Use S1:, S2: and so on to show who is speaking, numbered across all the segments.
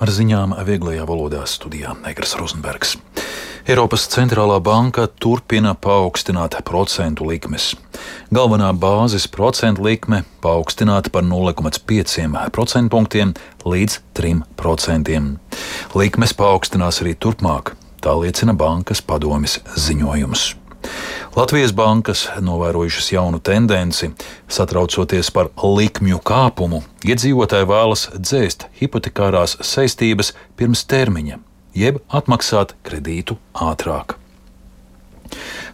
S1: Ar ziņām vieglajā valodā studijā Negras Rozenbergs. Eiropas centrālā banka turpina paaugstināt procentu likmes. Galvenā bāzes procentu likme paaugstināta par 0,5% punktiem līdz 3%. Likmes paaugstinās arī turpmāk, tā liecina bankas padomis ziņojums. Latvijas bankas novērojušas jaunu tendenci, satraucoties par likmju kāpumu, iedzīvotāji vēlas dzēst hipotekārās saistības pirms termiņa, jeb atmaksāt kredītu ātrāk.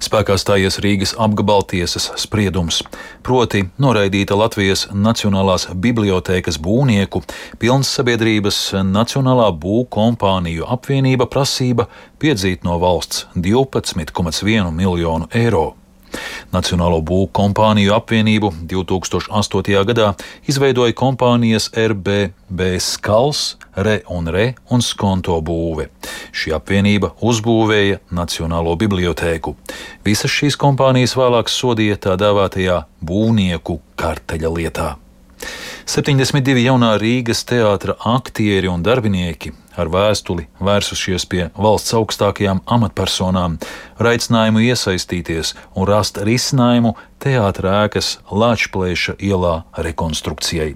S1: Spēkā stājies Rīgas apgabaltiesas spriedums, proti noraidīta Latvijas Nacionālās bibliotēkas būvnieku pilns sabiedrības Nacionālā būvkompāniju apvienība prasība piedzīt no valsts 12,1 miljonu eiro. Nacionālo būvniecības kompāniju apvienību 2008. gadā izveidoja kompānijas RBB Skals, Re un Re un Skonto būve. Šī apvienība uzbūvēja Nacionālo bibliotēku. Visas šīs kompānijas vēlāk sodīja tā dēvētajā būvnieku karteļa lietā. 72 jaunā Rīgas teātra aktieri un darbinieki ar vēstuli vērsušies pie valsts augstākajām amatpersonām, ar aicinājumu iesaistīties un rast risinājumu teātra ēkas Lāčplēša ielā rekonstrukcijai.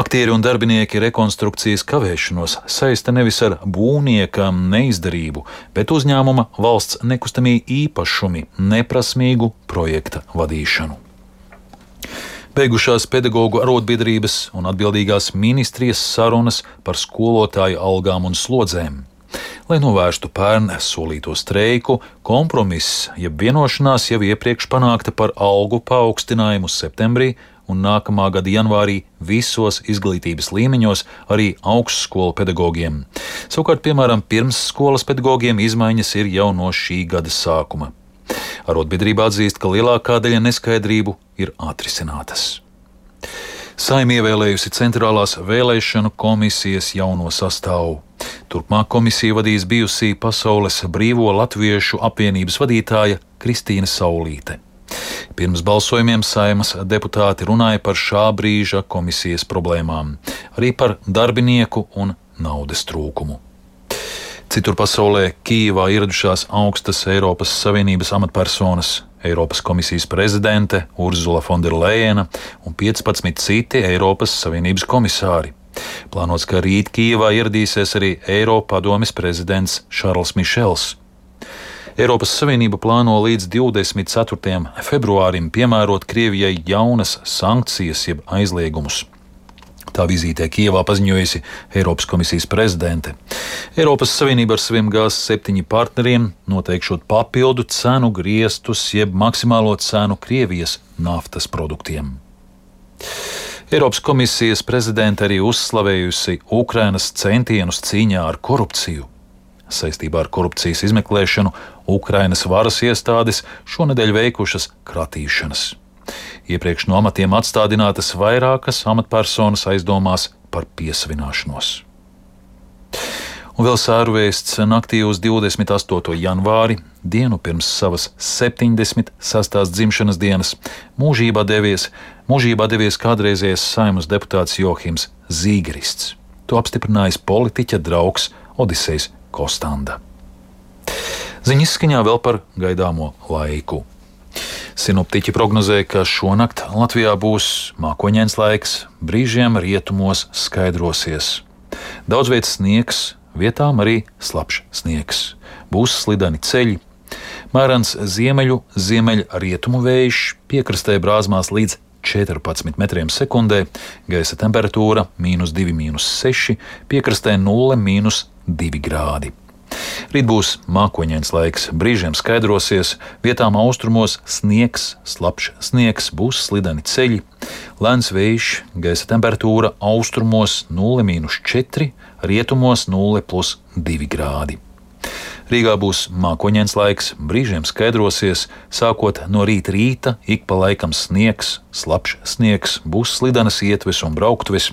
S1: Aktieri un darbinieki rekonstrukcijas kavēšanos saista nevis ar būvnieka neizdarību, bet uzņēmuma valsts nekustamie īpašumi neprasmīgu projekta vadīšanu. Beigušās pedagoģu arotbiedrības un atbildīgās ministrijas sarunas par skolotāju algām un slodzēm. Lai novērstu pērn solīto streiku, kompromiss, jeb vienošanās jau iepriekš panākta par algu paaugstinājumu septembrī un nākamā gada janvārī visos izglītības līmeņos, arī augstskolu pedagogiem. Savukārt, piemēram, pirmsskolas pedagogiem izmaiņas ir jau no šī gada sākuma. Arotbiedrība atzīst, ka lielākā daļa neskaidrību ir atrisinātas. Saimie ievēlējusi centrālās vēlēšanu komisijas jauno sastāvu. Turpmāk komisiju vadīs bijusī Pasaules Brīvo Latviešu apvienības vadītāja Kristīna Saulīte. Pirms balsojumiem saimas deputāti runāja par šā brīža komisijas problēmām, arī par darbinieku un naudas trūkumu. Citur pasaulē Kīvā ieradušās augstas Eiropas Savienības amatpersonas, Eiropas komisijas prezidente Urzula Fonderleina un 15 citi Eiropas Savienības komisāri. Plānots, ka rīt Kīvā ieradīsies arī Eiropas padomjas prezidents Šarls Mišels. Eiropas Savienība plāno līdz 24. februārim piemērot Krievijai jaunas sankcijas jeb aizliegumus. Tā vizītē Kijavā paziņojusi Eiropas komisijas prezidente. Eiropas Savienība ar saviem G7 partneriem noteikšot papildu cenu griestus, jeb maksimālo cenu Krievijas naftas produktiem. Eiropas komisijas prezidente arī uzslavējusi Ukrainas centienus cīņā ar korupciju. Saistībā ar korupcijas izmeklēšanu Ukrainas varas iestādes šonadēļ veikušas kratīšanas. Iepriekš no amatiem atstādinātas vairākas amatpersonas aizdomās par piesavināšanos. Un vēl sērvēsts naktī uz 28. janvāri, dienu pirms savas 76. dzimšanas dienas, mūžībā devies, mūžībā devies kādreizējais saimnes deputāts Johims Zīgerists. To apstiprinājis politiķa draugs Odisejs Kostanda. Ziņas skaņā vēl par gaidāmo laiku. Sinoptiķi prognozē, ka šonakt Latvijā būs mākoņdienas laiks, brīžiem rietumos skaidrosies. Daudz vietas sniegs, vietām arī slapjš sniegs. Būs slideni ceļi, mērens ziemeļu, ziemeļrietumu vējš, piekrastē brāzmās līdz 14 metriem sekundē, gaisa temperatūra - mīnus 2,6, piekrastē 0,2 grādi. Rīt būs mākoņdienas laiks, brīžiem skaidrosies, vietām austrumos sniegs, slapjš sniegs, būs slideni ceļi, lēns vējš, gaisa temperatūra austrumos 0,4, rietumos 0,2 grādi. Rīgā būs mākoņdienas laiks, brīžiem skaidrosies, sākot no rīta rīta, ik pa laikam sniegs, slapjš sniegs, būs slidenas ietves un brauktves,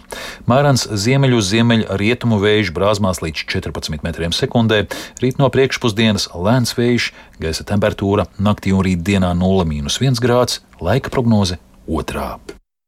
S1: mērens ziemeļu ziemeļu rietumu vējš brāzmās līdz 14 metriem sekundē, rīt no priekšpusdienas lēns vējš, gaisa temperatūra naktī un rītdienā 0,1 grāds, laika prognoze otrā.